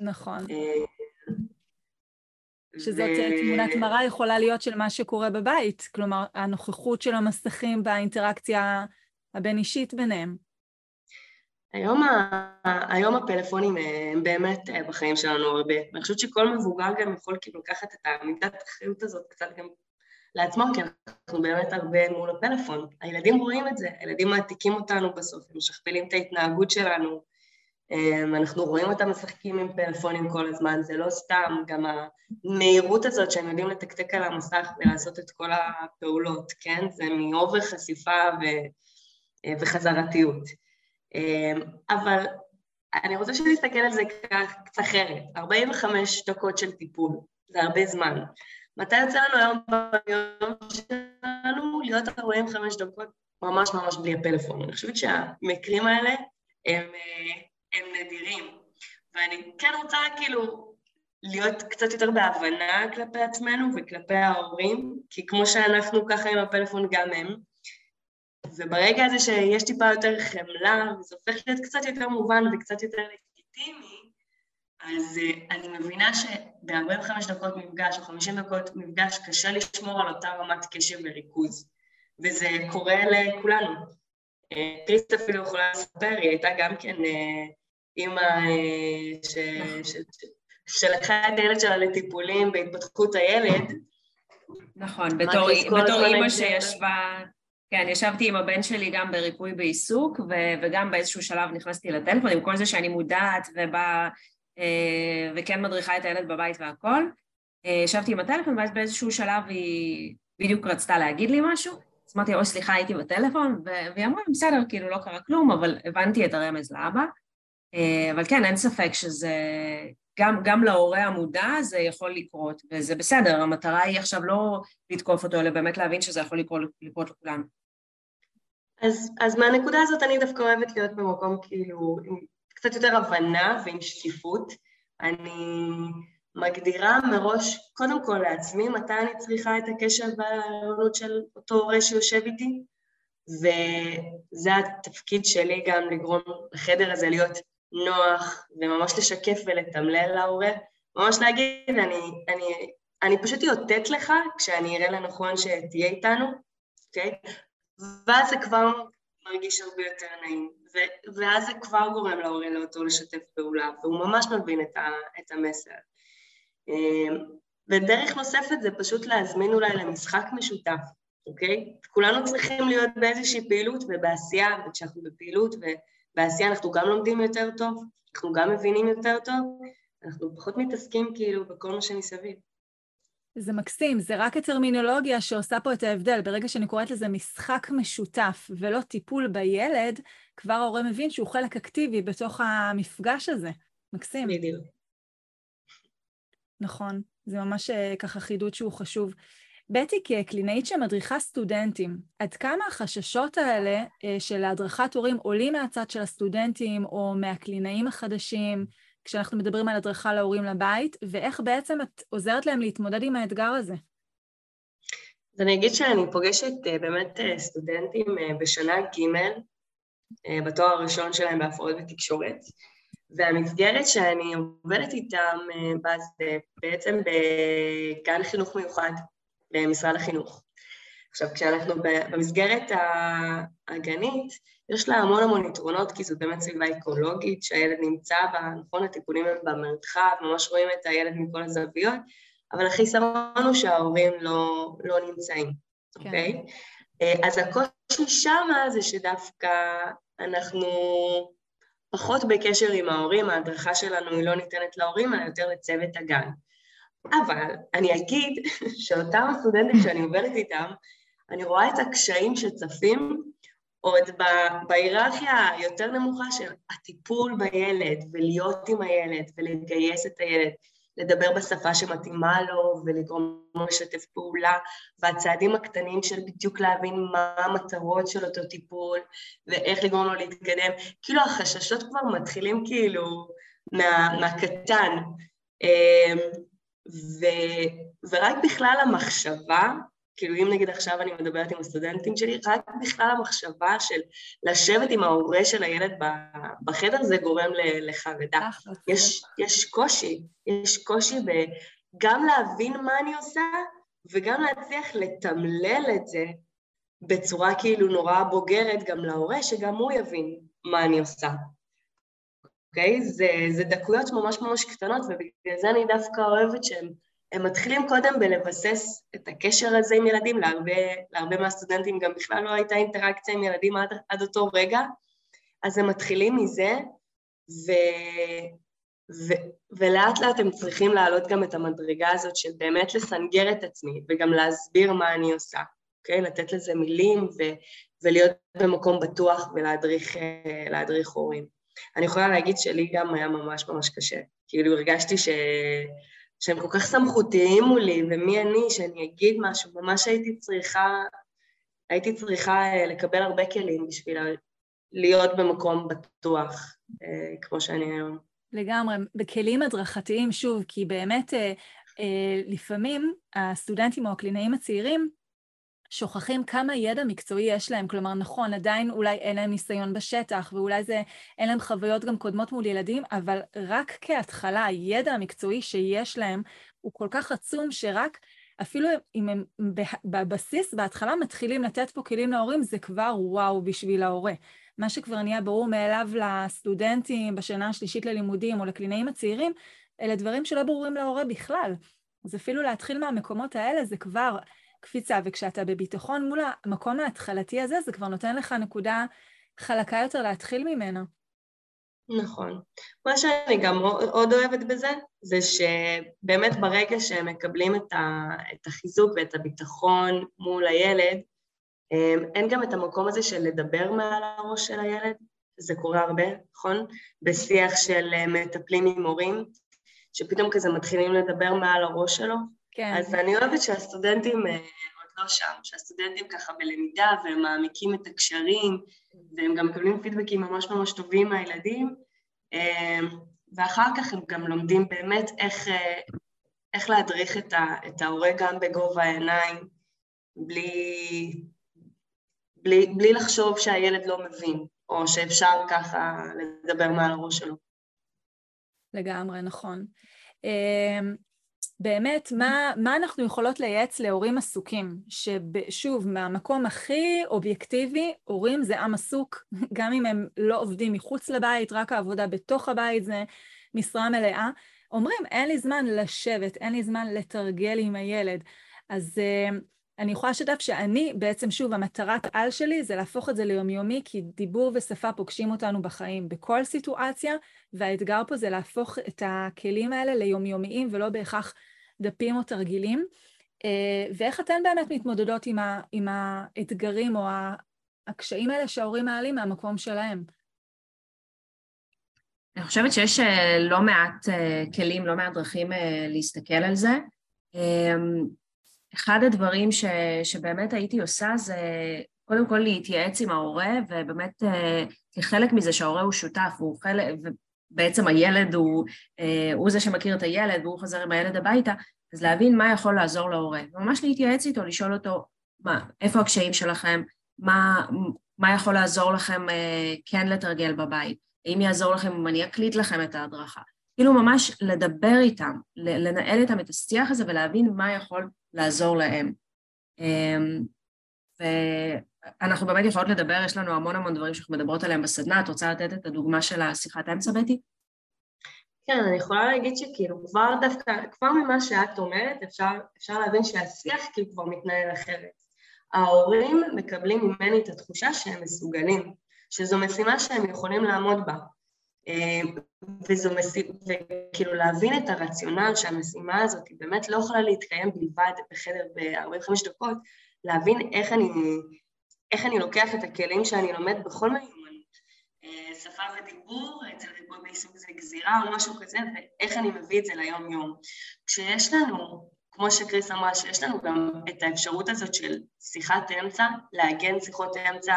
נכון. שזאת ו... תמונת מראה יכולה להיות של מה שקורה בבית, כלומר הנוכחות של המסכים והאינטראקציה הבין-אישית ביניהם.
היום, ה... היום הפלאפונים אה, הם באמת אה, בחיים שלנו הרבה, ואני חושבת שכל מבוגר גם יכול כאילו לקחת את המידת האחריות הזאת קצת גם לעצמו, כי אנחנו באמת הרבה מול הפלאפון. הילדים רואים את זה, הילדים מעתיקים אותנו בסוף, הם משכפלים את ההתנהגות שלנו, אנחנו רואים אותם משחקים עם פלאפונים כל הזמן, זה לא סתם, גם המהירות הזאת שהם יודעים לתקתק על המסך ולעשות את כל הפעולות, כן? זה מאובר חשיפה ו... וחזרתיות. אמ, אבל אני רוצה שנסתכל על זה קצת אחרת, 45 דקות של טיפול, זה הרבה זמן. מתי יוצא לנו היום ביום שלנו להיות 45 דקות ממש ממש בלי הפלאפון? אני חושבת שהמקרים האלה הם, הם נדירים, ואני כן רוצה כאילו להיות קצת יותר בהבנה כלפי עצמנו וכלפי ההורים, כי כמו שאנחנו ככה עם הפלאפון גם הם, וברגע הזה שיש טיפה יותר חמלה, וזה הופך להיות קצת יותר מובן וקצת יותר אופטימי, אז uh, אני מבינה שב-45 דקות מפגש או 50 דקות מפגש קשה לשמור על אותה רמת קשב וריכוז, וזה קורה לכולנו. קריסט uh, אפילו יכולה לספר, היא הייתה גם כן uh, אימא ש, נכון. ש, ש, שלקחה את הילד שלה לטיפולים בהתפתחות הילד.
נכון, בתור, בתור אימא שישבה, כן, ישבתי עם הבן שלי גם בריפוי בעיסוק, ו- וגם באיזשהו שלב נכנסתי לטלפון, עם כל זה שאני מודעת ובאה אה, וכן מדריכה את הילד בבית והכל. אה, ישבתי עם הטלפון, ואז באיזשהו שלב היא בדיוק רצתה להגיד לי משהו, אז אמרתי, אוי, סליחה, הייתי בטלפון, והיא אמרה, בסדר, כאילו, לא קרה כלום, אבל הבנתי את הרמז לאבא. אה, אבל כן, אין ספק שזה, גם, גם להורה המודע זה יכול לקרות, וזה בסדר, המטרה היא עכשיו לא לתקוף אותו, אלא באמת להבין שזה יכול לקרות, לקרות לכולם.
אז, אז מהנקודה הזאת אני דווקא אוהבת להיות במקום כאילו עם קצת יותר הבנה ועם שקיפות. אני מגדירה מראש, קודם כל לעצמי, מתי אני צריכה את הקשר והערנות של אותו הורה שיושב איתי, וזה התפקיד שלי גם לגרום לחדר הזה להיות נוח וממש לשקף ולתמלל להורה, ממש להגיד, אני, אני, אני פשוט אאותת לך כשאני אראה לנכון שתהיה איתנו, אוקיי? ואז זה כבר מרגיש הרבה יותר נעים, ו- ואז זה כבר גורם להורה לאותו לשתף פעולה, והוא ממש מבין את, ה- את המסר. אמ, ודרך נוספת זה פשוט להזמין אולי למשחק משותף, אוקיי? כולנו צריכים להיות באיזושהי פעילות ובעשייה, וכשאנחנו בפעילות ובעשייה אנחנו גם לומדים יותר טוב, אנחנו גם מבינים יותר טוב, אנחנו פחות מתעסקים כאילו בכל מה שמסביב.
זה מקסים, זה רק הטרמינולוגיה שעושה פה את ההבדל. ברגע שאני קוראת לזה משחק משותף ולא טיפול בילד, כבר ההורה מבין שהוא חלק אקטיבי בתוך המפגש הזה. מקסים.
בדיוק.
נכון, זה ממש אה, ככה חידוד שהוא חשוב. בטי, כקלינאית שמדריכה סטודנטים, עד כמה החששות האלה אה, של הדרכת הורים עולים מהצד של הסטודנטים או מהקלינאים החדשים, כשאנחנו מדברים על הדרכה להורים לבית, ואיך בעצם את עוזרת להם להתמודד עם האתגר הזה?
אז אני אגיד שאני פוגשת אה, באמת אה, סטודנטים בשנה ג' בתואר הראשון שלהם בהפרעות בתקשורת, והמסגרת שאני עובדת איתם בעצם בגן חינוך מיוחד במשרד החינוך. עכשיו, כשאנחנו במסגרת הגנית, יש לה המון המון יתרונות, כי זו באמת סביבה אקולוגית שהילד נמצא בה, נכון, הטיפולים הם במרחב, ממש רואים את הילד מכל הזוויות, אבל החיסרון הוא שההורים לא, לא נמצאים, כן. אוקיי? Okay? אז הקושי שמה זה שדווקא אנחנו פחות בקשר עם ההורים, ההדרכה שלנו היא לא ניתנת להורים, אלא יותר לצוות הגן. אבל אני אגיד שאותם הסטודנטים שאני עובדת איתם, אני רואה את הקשיים שצפים עוד בהיררכיה היותר נמוכה של הטיפול בילד ולהיות עם הילד ולגייס את הילד, לדבר בשפה שמתאימה לו ולגרום לו לשתף פעולה, והצעדים הקטנים של בדיוק להבין מה המטרות של אותו טיפול ואיך לגרום לו להתקדם, כאילו החששות כבר מתחילים כאילו מה, מהקטן. ו, ורק בכלל המחשבה כאילו אם נגיד עכשיו אני מדברת עם הסטודנטים שלי, רק בכלל המחשבה של לשבת עם ההורה של הילד בחדר זה גורם לחרדה. יש, יש קושי, יש קושי גם להבין מה אני עושה וגם להצליח לתמלל את זה בצורה כאילו נורא בוגרת גם להורה, שגם הוא יבין מה אני עושה. אוקיי? Okay? זה, זה דקויות ממש ממש קטנות, ובגלל זה אני דווקא אוהבת שהם הם מתחילים קודם בלבסס את הקשר הזה עם ילדים, להרבה, להרבה מהסטודנטים גם בכלל לא הייתה אינטראקציה עם ילדים עד, עד אותו רגע, אז הם מתחילים מזה, ו, ו, ולאט לאט הם צריכים להעלות גם את המדרגה הזאת של באמת לסנגר את עצמי וגם להסביר מה אני עושה, אוקיי? לתת לזה מילים ו, ולהיות במקום בטוח ולהדריך הורים. אני יכולה להגיד שלי גם היה ממש ממש קשה, כאילו הרגשתי ש... שהם כל כך סמכותיים מולי, ומי אני שאני אגיד משהו, ממש הייתי צריכה, הייתי צריכה אה, לקבל הרבה כלים בשביל להיות במקום בטוח, אה, כמו שאני היום.
לגמרי, בכלים הדרכתיים, שוב, כי באמת אה, לפעמים הסטודנטים או הקלינאים הצעירים, שוכחים כמה ידע מקצועי יש להם. כלומר, נכון, עדיין אולי אין להם ניסיון בשטח, ואולי זה, אין להם חוויות גם קודמות מול ילדים, אבל רק כהתחלה, הידע המקצועי שיש להם הוא כל כך עצום, שרק אפילו אם הם בבסיס, בהתחלה מתחילים לתת פה כלים להורים, זה כבר וואו בשביל ההורה. מה שכבר נהיה ברור מאליו לסטודנטים בשנה השלישית ללימודים או לקלינאים הצעירים, אלה דברים שלא ברורים להורה בכלל. אז אפילו להתחיל מהמקומות האלה זה כבר קפיצה, וכשאתה בביטחון מול המקום ההתחלתי הזה, זה כבר נותן לך נקודה חלקה יותר להתחיל ממנה.
נכון. מה שאני גם עוד אוהבת בזה, זה שבאמת ברגע שהם מקבלים את, ה, את החיזוק ואת הביטחון מול הילד, אין גם את המקום הזה של לדבר מעל הראש של הילד, זה קורה הרבה, נכון? בשיח של מטפלים עם הורים, שפתאום כזה מתחילים לדבר מעל הראש שלו. כן. אז אני אוהבת שהסטודנטים אה, עוד לא שם, שהסטודנטים ככה בלמידה והם מעמיקים את הקשרים, והם גם מקבלים פידבקים ממש ממש טובים מהילדים, אה, ואחר כך הם גם לומדים באמת איך, אה, איך להדריך את, ה, את ההורה גם בגובה העיניים, בלי, בלי, בלי לחשוב שהילד לא מבין, או שאפשר ככה לדבר מעל הראש שלו.
לגמרי, נכון. אמ, באמת, מה, מה אנחנו יכולות לייעץ להורים עסוקים? ששוב, מהמקום הכי אובייקטיבי, הורים זה עם עסוק, גם אם הם לא עובדים מחוץ לבית, רק העבודה בתוך הבית זה משרה מלאה. אומרים, אין לי זמן לשבת, אין לי זמן לתרגל עם הילד. אז אמ, אני יכולה לשתף שאני, בעצם שוב, המטרת על שלי זה להפוך את זה ליומיומי, כי דיבור ושפה פוגשים אותנו בחיים בכל סיטואציה, והאתגר פה זה להפוך את הכלים האלה ליומיומיים ולא בהכרח דפים או תרגילים. אה, ואיך אתן באמת מתמודדות עם, ה, עם האתגרים או הקשיים האלה שההורים מעלים מהמקום שלהם?
אני חושבת שיש אה, לא מעט אה, כלים, לא מעט דרכים להסתכל על זה. אחד הדברים ש, שבאמת הייתי עושה זה קודם כל להתייעץ עם ההורה, ובאמת אה, כחלק מזה שההורה הוא שותף, הוא חלק, ובעצם הילד הוא, אה, הוא זה שמכיר את הילד והוא חוזר עם הילד הביתה, אז להבין מה יכול לעזור להורה. ממש להתייעץ איתו, לשאול אותו, מה, איפה הקשיים שלכם, מה, מה יכול לעזור לכם אה, כן לתרגל בבית, האם יעזור לכם אם אני אקליט לכם את ההדרכה. כאילו ממש לדבר איתם, לנהל איתם את השיח הזה ולהבין מה יכול לעזור להם. אמ, ואנחנו באמת יכולות לדבר, יש לנו המון המון דברים שאנחנו מדברות עליהם בסדנה, את רוצה לתת את הדוגמה של השיחת אמצע, בטי?
כן, אני יכולה להגיד שכאילו כבר דווקא, כבר ממה שאת אומרת, אפשר, אפשר להבין שהשיח כאילו כבר מתנהל אחרת. ההורים מקבלים ממני את התחושה שהם מסוגלים, שזו משימה שהם יכולים לעמוד בה. אמ, וזו משימה, וכאילו להבין את הרציונל שהמשימה הזאת היא באמת לא יכולה להתקיים בלבד בחדר ב-45 דקות, להבין איך אני, איך אני לוקח את הכלים שאני לומד בכל מיומנות. אה, שפה ודיבור, אצל ריבוי בעיסוק זה גזירה או משהו כזה, ואיך אני מביא את זה ליום-יום. כשיש לנו, כמו שקריס אמרה, שיש לנו גם את האפשרות הזאת של שיחת אמצע, לעגן שיחות אמצע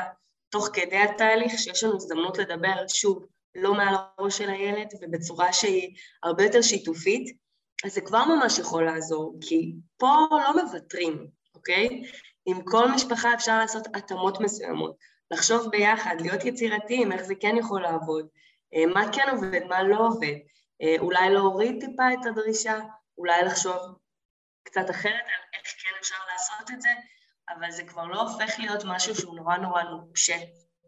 תוך כדי התהליך, שיש לנו הזדמנות לדבר שוב לא מעל הראש של הילד ובצורה שהיא הרבה יותר שיתופית, אז זה כבר ממש יכול לעזור, כי פה לא מוותרים, אוקיי? עם כל משפחה אפשר לעשות התאמות מסוימות, לחשוב ביחד, להיות יצירתיים, איך זה כן יכול לעבוד, אה, מה כן עובד, מה לא עובד, אה, אולי להוריד טיפה את הדרישה, אולי לחשוב קצת אחרת על איך כן אפשר לעשות את זה, אבל זה כבר לא הופך להיות משהו שהוא נורא נורא נוקשה,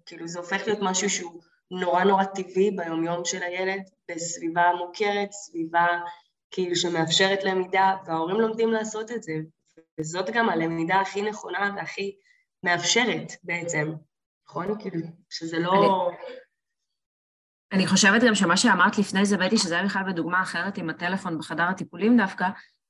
כאילו זה הופך להיות משהו שהוא נורא נורא טבעי ביומיום של הילד, בסביבה מוכרת, סביבה כאילו שמאפשרת למידה, וההורים לומדים לעשות את זה, וזאת גם הלמידה הכי נכונה והכי מאפשרת בעצם, נכון? כאילו, שזה לא... אני...
חושבת גם שמה שאמרת לפני זה, בטי, שזה היה בכלל בדוגמה אחרת עם הטלפון בחדר הטיפולים דווקא,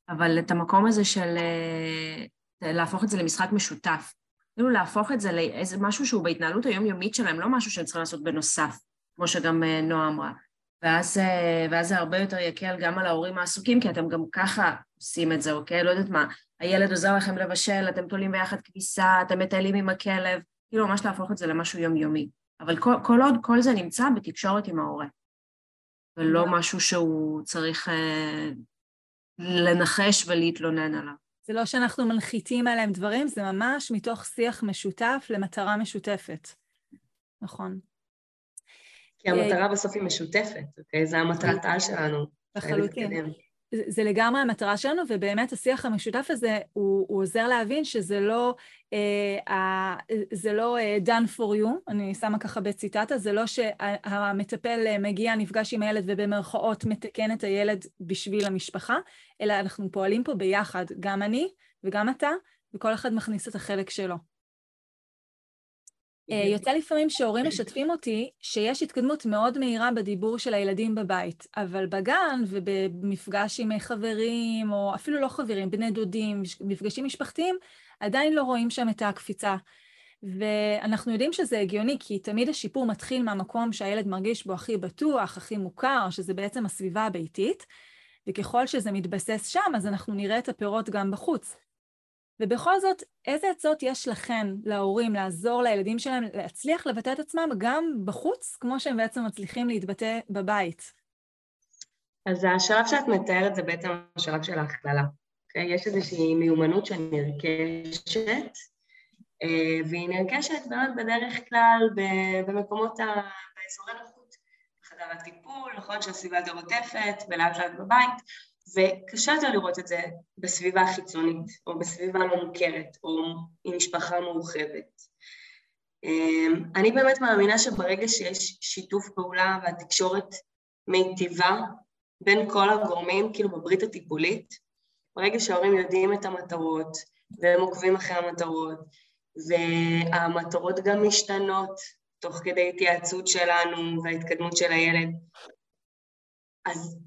אבל את המקום הזה של אה, להפוך את זה למשחק משותף. כאילו להפוך את זה לאיזה משהו שהוא בהתנהלות היומיומית שלהם, לא משהו שהם צריכים לעשות בנוסף, כמו שגם אה, נועה אמרה. ואז, אה, ואז זה הרבה יותר יקל גם על ההורים העסוקים, כי אתם גם ככה עושים את זה, אוקיי? לא יודעת מה, הילד עוזר לכם לבשל, אתם תולים ביחד כביסה, אתם מטיילים עם הכלב, כאילו ממש להפוך את זה למשהו יומיומי. אבל כל, כל עוד כל זה נמצא בתקשורת עם ההורה, ולא משהו שהוא צריך אה, לנחש ולהתלונן עליו.
זה לא שאנחנו מנחיתים עליהם דברים, זה ממש מתוך שיח משותף למטרה משותפת. נכון.
כי המטרה בסוף היא משותפת, אוקיי? זו המטרת העל שלנו.
לחלוטין. זה לגמרי המטרה שלנו, ובאמת השיח המשותף הזה, הוא, הוא עוזר להבין שזה לא, אה, זה לא אה, done for you, אני שמה ככה בציטטה, זה לא שהמטפל אה, מגיע, נפגש עם הילד ובמרכאות מתקן את הילד בשביל המשפחה, אלא אנחנו פועלים פה ביחד, גם אני וגם אתה, וכל אחד מכניס את החלק שלו. אה, יוצא לפעמים שהורים משתפים אותי שיש התקדמות מאוד מהירה בדיבור של הילדים בבית, אבל בגן ובמפגש עם חברים, או אפילו לא חברים, בני דודים, מפגשים משפחתיים, עדיין לא רואים שם את הקפיצה. ואנחנו יודעים שזה הגיוני, כי תמיד השיפור מתחיל מהמקום שהילד מרגיש בו הכי בטוח, הכי מוכר, שזה בעצם הסביבה הביתית, וככל שזה מתבסס שם, אז אנחנו נראה את הפירות גם בחוץ. ובכל זאת, איזה עצות יש לכן, להורים, לעזור לילדים שלהם להצליח לבטא את עצמם גם בחוץ, כמו שהם בעצם מצליחים להתבטא בבית?
אז השלב שאת מתארת זה בעצם השלב של ההכללה. Okay? אוקיי? יש איזושהי מיומנות שנרכשת, אה, והיא נרכשת באמת בדרך כלל במקומות, ה... באזורי נוחות, בחדר הטיפול, נכון שהסביבה יותר עוטפת, ולאט לאט בבית, וקשה יותר לראות את זה בסביבה חיצונית, או בסביבה לא מוכרת, או עם משפחה מורחבת. אמ, אני באמת מאמינה שברגע שיש שיתוף פעולה והתקשורת מיטיבה בין כל הגורמים, כאילו בברית הטיפולית, ברגע שההורים יודעים את המטרות, והם עוקבים אחרי המטרות, והמטרות גם משתנות תוך כדי התייעצות שלנו וההתקדמות של הילד, אז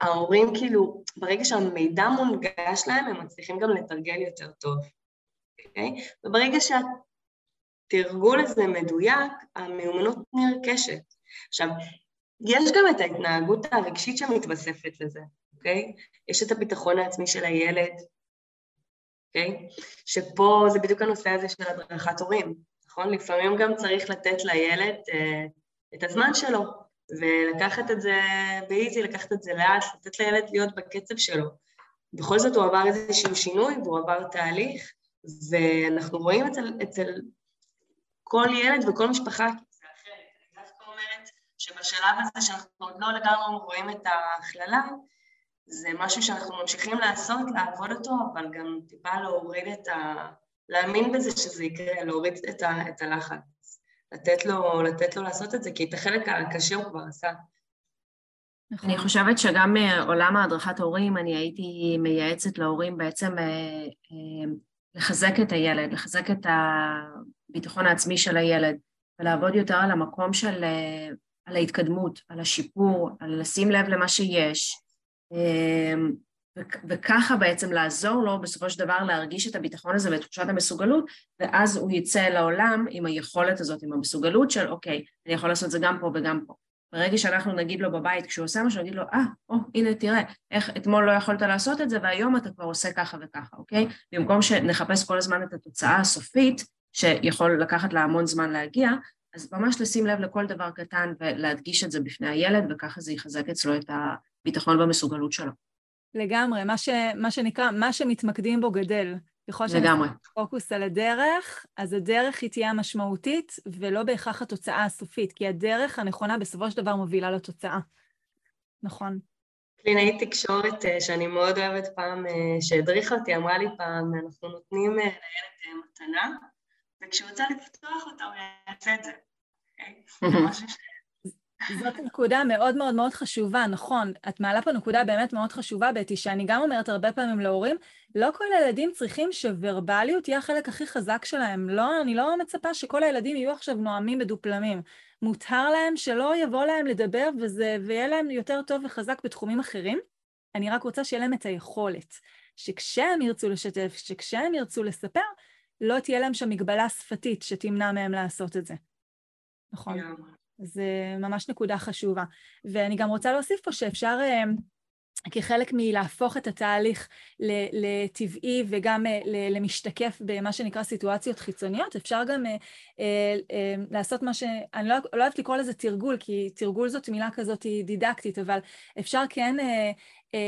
ההורים כאילו, ברגע שהמידע מונגש להם, הם מצליחים גם לתרגל יותר טוב, אוקיי? Okay? וברגע שהתרגול הזה מדויק, המיומנות נרכשת. עכשיו, יש גם את ההתנהגות הרגשית שמתווספת לזה, אוקיי? Okay? יש את הביטחון העצמי של הילד, אוקיי? Okay? שפה זה בדיוק הנושא הזה של הדרכת הורים, נכון? לפעמים גם צריך לתת לילד uh, את הזמן שלו, ולקחת את זה באיזי, לקחת את זה לאט, לתת לילד להיות בקצב שלו. בכל זאת הוא עבר איזשהו שינוי והוא עבר תהליך, ואנחנו רואים אצל, אצל כל ילד וכל משפחה זה אחרת. אני דווקא אומרת שבשלב הזה שאנחנו עוד לא לגמרי רואים את ההכללה, זה משהו שאנחנו ממשיכים לעשות, לעבוד אותו, אבל גם טיפה להוריד את ה... להאמין בזה שזה יקרה, להוריד את, ה... את הלחץ. לתת לו, לתת לו לעשות את זה, כי את החלק הקשה הוא כבר עשה.
נכון. אני חושבת שגם מעולם ההדרכת הורים, אני הייתי מייעצת להורים בעצם אה, אה, לחזק את הילד, לחזק את הביטחון העצמי של הילד, ולעבוד יותר על המקום של, אה, על ההתקדמות, על השיפור, על לשים לב למה שיש, וככה בעצם לעזור לו בסופו של דבר להרגיש את הביטחון הזה ואת תחושת המסוגלות, ואז הוא יצא לעולם עם היכולת הזאת, עם המסוגלות של אוקיי, אני יכול לעשות את זה גם פה וגם פה. ברגע שאנחנו נגיד לו בבית, כשהוא עושה משהו, נגיד לו, אה, ah, או, הנה תראה, איך אתמול לא יכולת לעשות את זה והיום אתה כבר עושה ככה וככה, אוקיי? במקום שנחפש כל הזמן את התוצאה הסופית, שיכול לקחת לה המון זמן להגיע, אז ממש לשים לב לכל דבר קטן ולהדגיש את זה בפני הילד, וככה זה יחזק אצלו את הביטחון במסוגלות שלו.
לגמרי, מה, ש, מה שנקרא, מה שמתמקדים בו גדל. ככל לגמרי. פוקוס על הדרך, אז הדרך היא תהיה המשמעותית, ולא בהכרח התוצאה הסופית, כי הדרך הנכונה בסופו של דבר מובילה לתוצאה. נכון.
קלינאית תקשורת אה, שאני מאוד אוהבת פעם, אה, שהדריכה אותי, אמרה לי פעם, אנחנו נותנים אה, לילד מתנה, וכשהוא רוצה לפתוח אותה הוא יעשה את זה. אוקיי? זה משהו ש...
זאת נקודה מאוד מאוד מאוד חשובה, נכון. את מעלה פה נקודה באמת מאוד חשובה, בטי, שאני גם אומרת הרבה פעמים להורים, לא כל הילדים צריכים שוורבליות יהיה החלק הכי חזק שלהם. לא, אני לא מצפה שכל הילדים יהיו עכשיו נואמים מדופלמים. מותר להם שלא יבוא להם לדבר וזה, ויהיה להם יותר טוב וחזק בתחומים אחרים. אני רק רוצה שיהיה להם את היכולת, שכשהם ירצו לשתף, שכשהם ירצו לספר, לא תהיה להם שם מגבלה שפתית שתמנע מהם לעשות את זה. נכון. Yeah. זה ממש נקודה חשובה. ואני גם רוצה להוסיף פה שאפשר, אה, כחלק מלהפוך את התהליך לטבעי וגם אה, למשתקף במה שנקרא סיטואציות חיצוניות, אפשר גם אה, לעשות מה ש... אני לא, לא אוהבת לקרוא לזה תרגול, כי תרגול זאת מילה כזאת דידקטית, אבל אפשר כן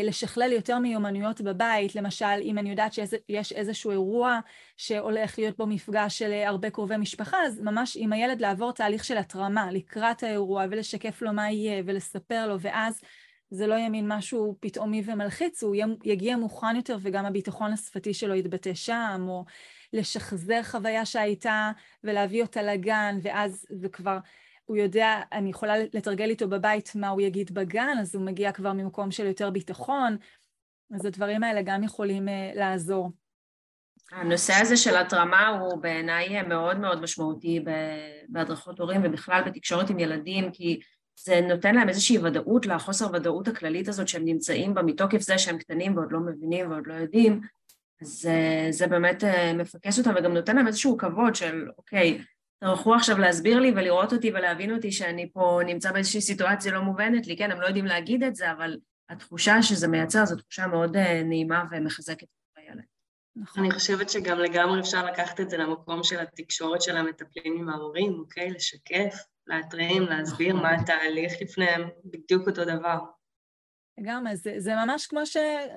לשכלל יותר מיומנויות בבית, למשל, אם אני יודעת שיש איזשהו אירוע שהולך להיות בו מפגש של הרבה קרובי משפחה, אז ממש עם הילד לעבור תהליך של התרמה לקראת האירוע ולשקף לו מה יהיה ולספר לו, ואז זה לא יהיה מין משהו פתאומי ומלחיץ, הוא יגיע מוכן יותר וגם הביטחון השפתי שלו יתבטא שם, או לשחזר חוויה שהייתה ולהביא אותה לגן, ואז זה כבר, הוא יודע, אני יכולה לתרגל איתו בבית מה הוא יגיד בגן, אז הוא מגיע כבר ממקום של יותר ביטחון, אז הדברים האלה גם יכולים uh, לעזור.
הנושא הזה של התרמה הוא בעיניי מאוד מאוד משמעותי בהדרכות הורים ובכלל בתקשורת עם ילדים, כי זה נותן להם איזושהי ודאות לחוסר ודאות הכללית הזאת שהם נמצאים בה מתוקף זה שהם קטנים ועוד לא מבינים ועוד לא יודעים, אז זה באמת אה, מפקס אותם וגם נותן להם איזשהו כבוד של אוקיי, טרחו עכשיו להסביר לי ולראות אותי ולהבין אותי שאני פה נמצא באיזושהי סיטואציה לא מובנת לי, כן, הם לא יודעים להגיד את זה, אבל התחושה שזה מייצר זו תחושה מאוד אה, נעימה ומחזקת את הילד.
נכון. אני חושבת שגם לגמרי אפשר לקחת את זה למקום של התקשורת של המטפלים עם ההורים, אוקיי? לשקף להתראים, להסביר מה התהליך לפניהם, בדיוק אותו דבר.
לגמרי, זה, זה ממש כמו ש...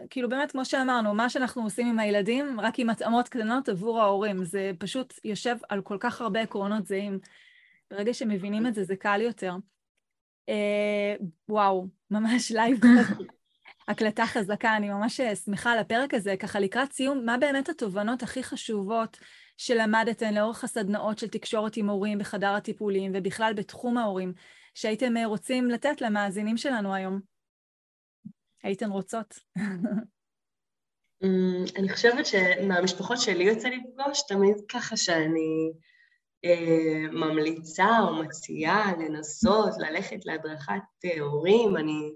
כאילו באמת, כמו שאמרנו, מה שאנחנו עושים עם הילדים, רק עם התאמות קטנות עבור ההורים. זה פשוט יושב על כל כך הרבה עקרונות זהים. ברגע שמבינים את זה, זה קל יותר. אה, וואו, ממש live הקלטה חזקה, אני ממש שמחה על הפרק הזה. ככה לקראת סיום, מה באמת התובנות הכי חשובות שלמדתן לאורך הסדנאות של תקשורת עם הורים בחדר הטיפולים ובכלל בתחום ההורים, שהייתם אה, רוצים לתת למאזינים שלנו היום? הייתן רוצות?
אמ, אני חושבת שמהמשפחות שלי יוצא לפגוש, תמיד ככה שאני אה, ממליצה או מציעה לנסות ללכת להדרכת אה, הורים, אני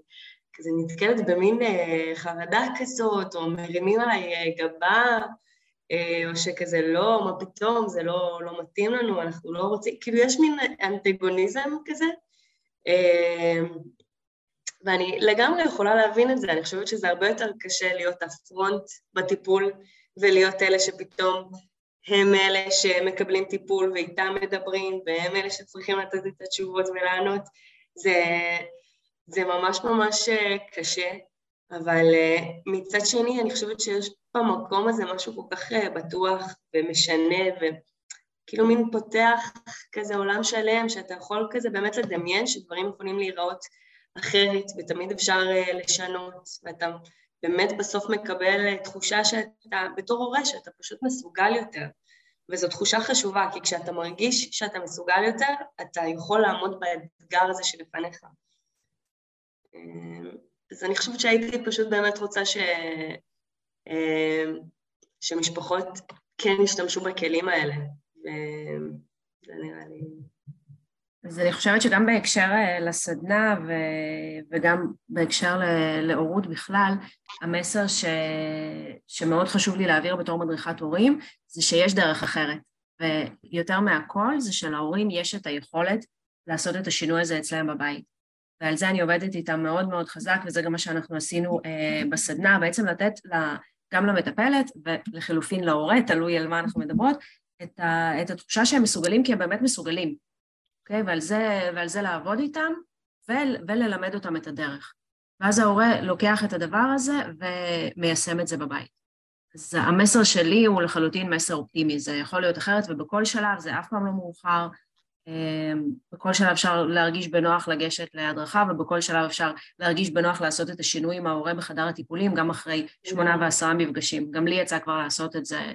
כזה נתקלת במין אה, חרדה כזאת, או מרימים עליי אה, גבה, אה, או שכזה לא, מה פתאום, זה לא, לא מתאים לנו, אנחנו לא רוצים, כאילו יש מין אנטגוניזם כזה, אה, ואני לגמרי יכולה להבין את זה, אני חושבת שזה הרבה יותר קשה להיות הפרונט בטיפול ולהיות אלה שפתאום הם אלה שמקבלים טיפול ואיתם מדברים והם אלה שצריכים לתת את התשובות ולענות, זה, זה ממש ממש אה, קשה, אבל מצד שני אני חושבת שיש במקום הזה משהו כל כך אה, בטוח ומשנה וכאילו מין פותח כזה עולם שלם שאתה יכול כזה באמת לדמיין שדברים יכולים להיראות אחרת ותמיד אפשר אה, לשנות ואתה באמת בסוף מקבל אה, תחושה שאתה בתור הורה שאתה פשוט מסוגל יותר. וזו תחושה חשובה כי כשאתה מרגיש שאתה מסוגל יותר אתה יכול לעמוד באתגר הזה שלפניך. אז אני חושבת שהייתי פשוט באמת רוצה ש... אמ, שמשפחות כן ישתמשו בכלים האלה, וזה נראה לי...
אז אני חושבת שגם בהקשר אה, לסדנה ו... וגם בהקשר להורות בכלל, המסר ש... שמאוד חשוב לי להעביר בתור מדריכת הורים זה שיש דרך אחרת, ויותר מהכל זה שלהורים יש את היכולת לעשות את השינוי הזה אצלם בבית. ועל זה אני עובדת איתם מאוד מאוד חזק, וזה גם מה שאנחנו עשינו אה, בסדנה, בעצם לתת גם למטפלת ולחילופין להורה, תלוי על מה אנחנו מדברות, את, ה, את התחושה שהם מסוגלים כי הם באמת מסוגלים, אוקיי? ועל זה, ועל זה לעבוד איתם ול, וללמד אותם את הדרך. ואז ההורה לוקח את הדבר הזה ומיישם את זה בבית. אז המסר שלי הוא לחלוטין מסר אופטימי, זה יכול להיות אחרת ובכל שלב זה אף פעם לא מאוחר, אמ, בכל שלב אפשר להרגיש בנוח לגשת להדרכה ובכל שלב אפשר להרגיש בנוח לעשות את השינוי עם ההורה בחדר הטיפולים גם אחרי שמונה ועשרה מפגשים. גם לי יצא כבר לעשות את זה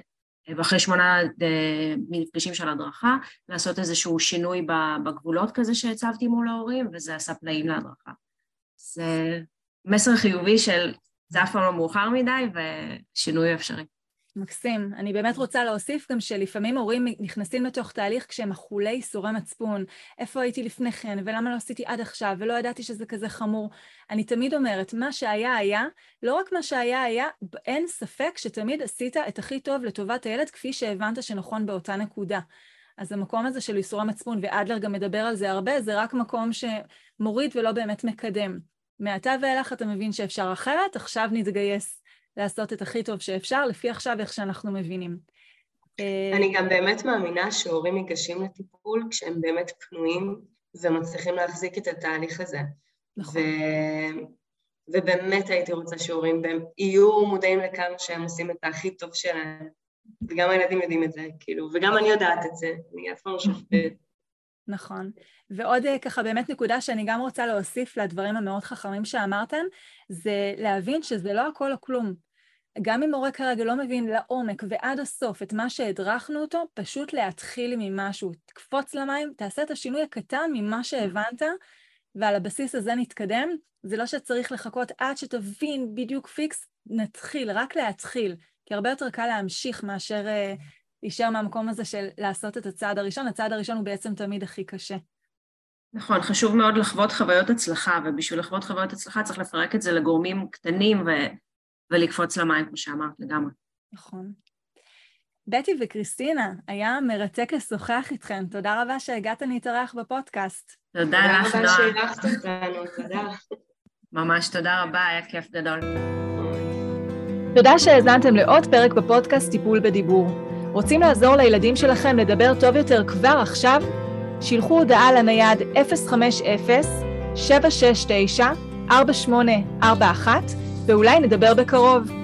ואחרי שמונה אה, מפגשים של הדרכה, לעשות איזשהו שינוי בגבולות כזה שהצבתי מול ההורים וזה עשה פלאים להדרכה. זה מסר חיובי של זה אף פעם לא מאוחר מדי ושינוי אפשרי.
מקסים. אני באמת רוצה להוסיף גם שלפעמים הורים נכנסים לתוך תהליך כשהם אכולי ייסורי מצפון. איפה הייתי לפני כן, ולמה לא עשיתי עד עכשיו, ולא ידעתי שזה כזה חמור. אני תמיד אומרת, מה שהיה היה, לא רק מה שהיה היה, אין ספק שתמיד עשית את הכי טוב לטובת הילד כפי שהבנת שנכון באותה נקודה. אז המקום הזה של ייסורי מצפון, ואדלר גם מדבר על זה הרבה, זה רק מקום שמוריד ולא באמת מקדם. מעתה ואילך אתה מבין שאפשר אחרת, עכשיו נתגייס לעשות את הכי טוב שאפשר, לפי עכשיו איך שאנחנו מבינים.
אה, אני גם באמת מאמינה שהורים ניגשים לטיפול כשהם באמת פנויים ומצליחים להחזיק את התהליך הזה. נכון. ו... ובאמת הייתי רוצה שהורים יהיו מודעים לכמה שהם עושים את הכי טוב שלהם, וגם הילדים יודעים את זה, כאילו, וגם אני יודעת את זה, אני אף פעם לא שופטת.
נכון. ועוד אה, ככה באמת נקודה שאני גם רוצה להוסיף לדברים המאוד חכמים שאמרתם, זה להבין שזה לא הכל או כלום. גם אם מורה כרגע לא מבין לעומק ועד הסוף את מה שהדרכנו אותו, פשוט להתחיל ממשהו. תקפוץ למים, תעשה את השינוי הקטן ממה שהבנת, ועל הבסיס הזה נתקדם. זה לא שצריך לחכות עד שתבין בדיוק פיקס, נתחיל, רק להתחיל. כי הרבה יותר קל להמשיך מאשר uh, להישאר מהמקום הזה של לעשות את הצעד הראשון. הצעד הראשון הוא בעצם תמיד הכי קשה.
נכון, חשוב מאוד לחוות חוויות הצלחה, ובשביל לחוות חוויות הצלחה צריך לפרק את זה לגורמים קטנים ו... ולקפוץ למים, כמו שאמרת, לגמרי.
נכון. בטי וקריסטינה, היה מרתק לשוחח איתכן. תודה רבה שהגעת להתארח בפודקאסט.
תודה לך,
נועה. תודה רבה שאירחת אותנו, תודה.
ממש תודה רבה, היה כיף גדול.
תודה שהאזנתם לעוד פרק בפודקאסט טיפול בדיבור. רוצים לעזור לילדים שלכם לדבר טוב יותר כבר עכשיו? שילחו הודעה לנייד 050-769-4841 ואולי נדבר בקרוב.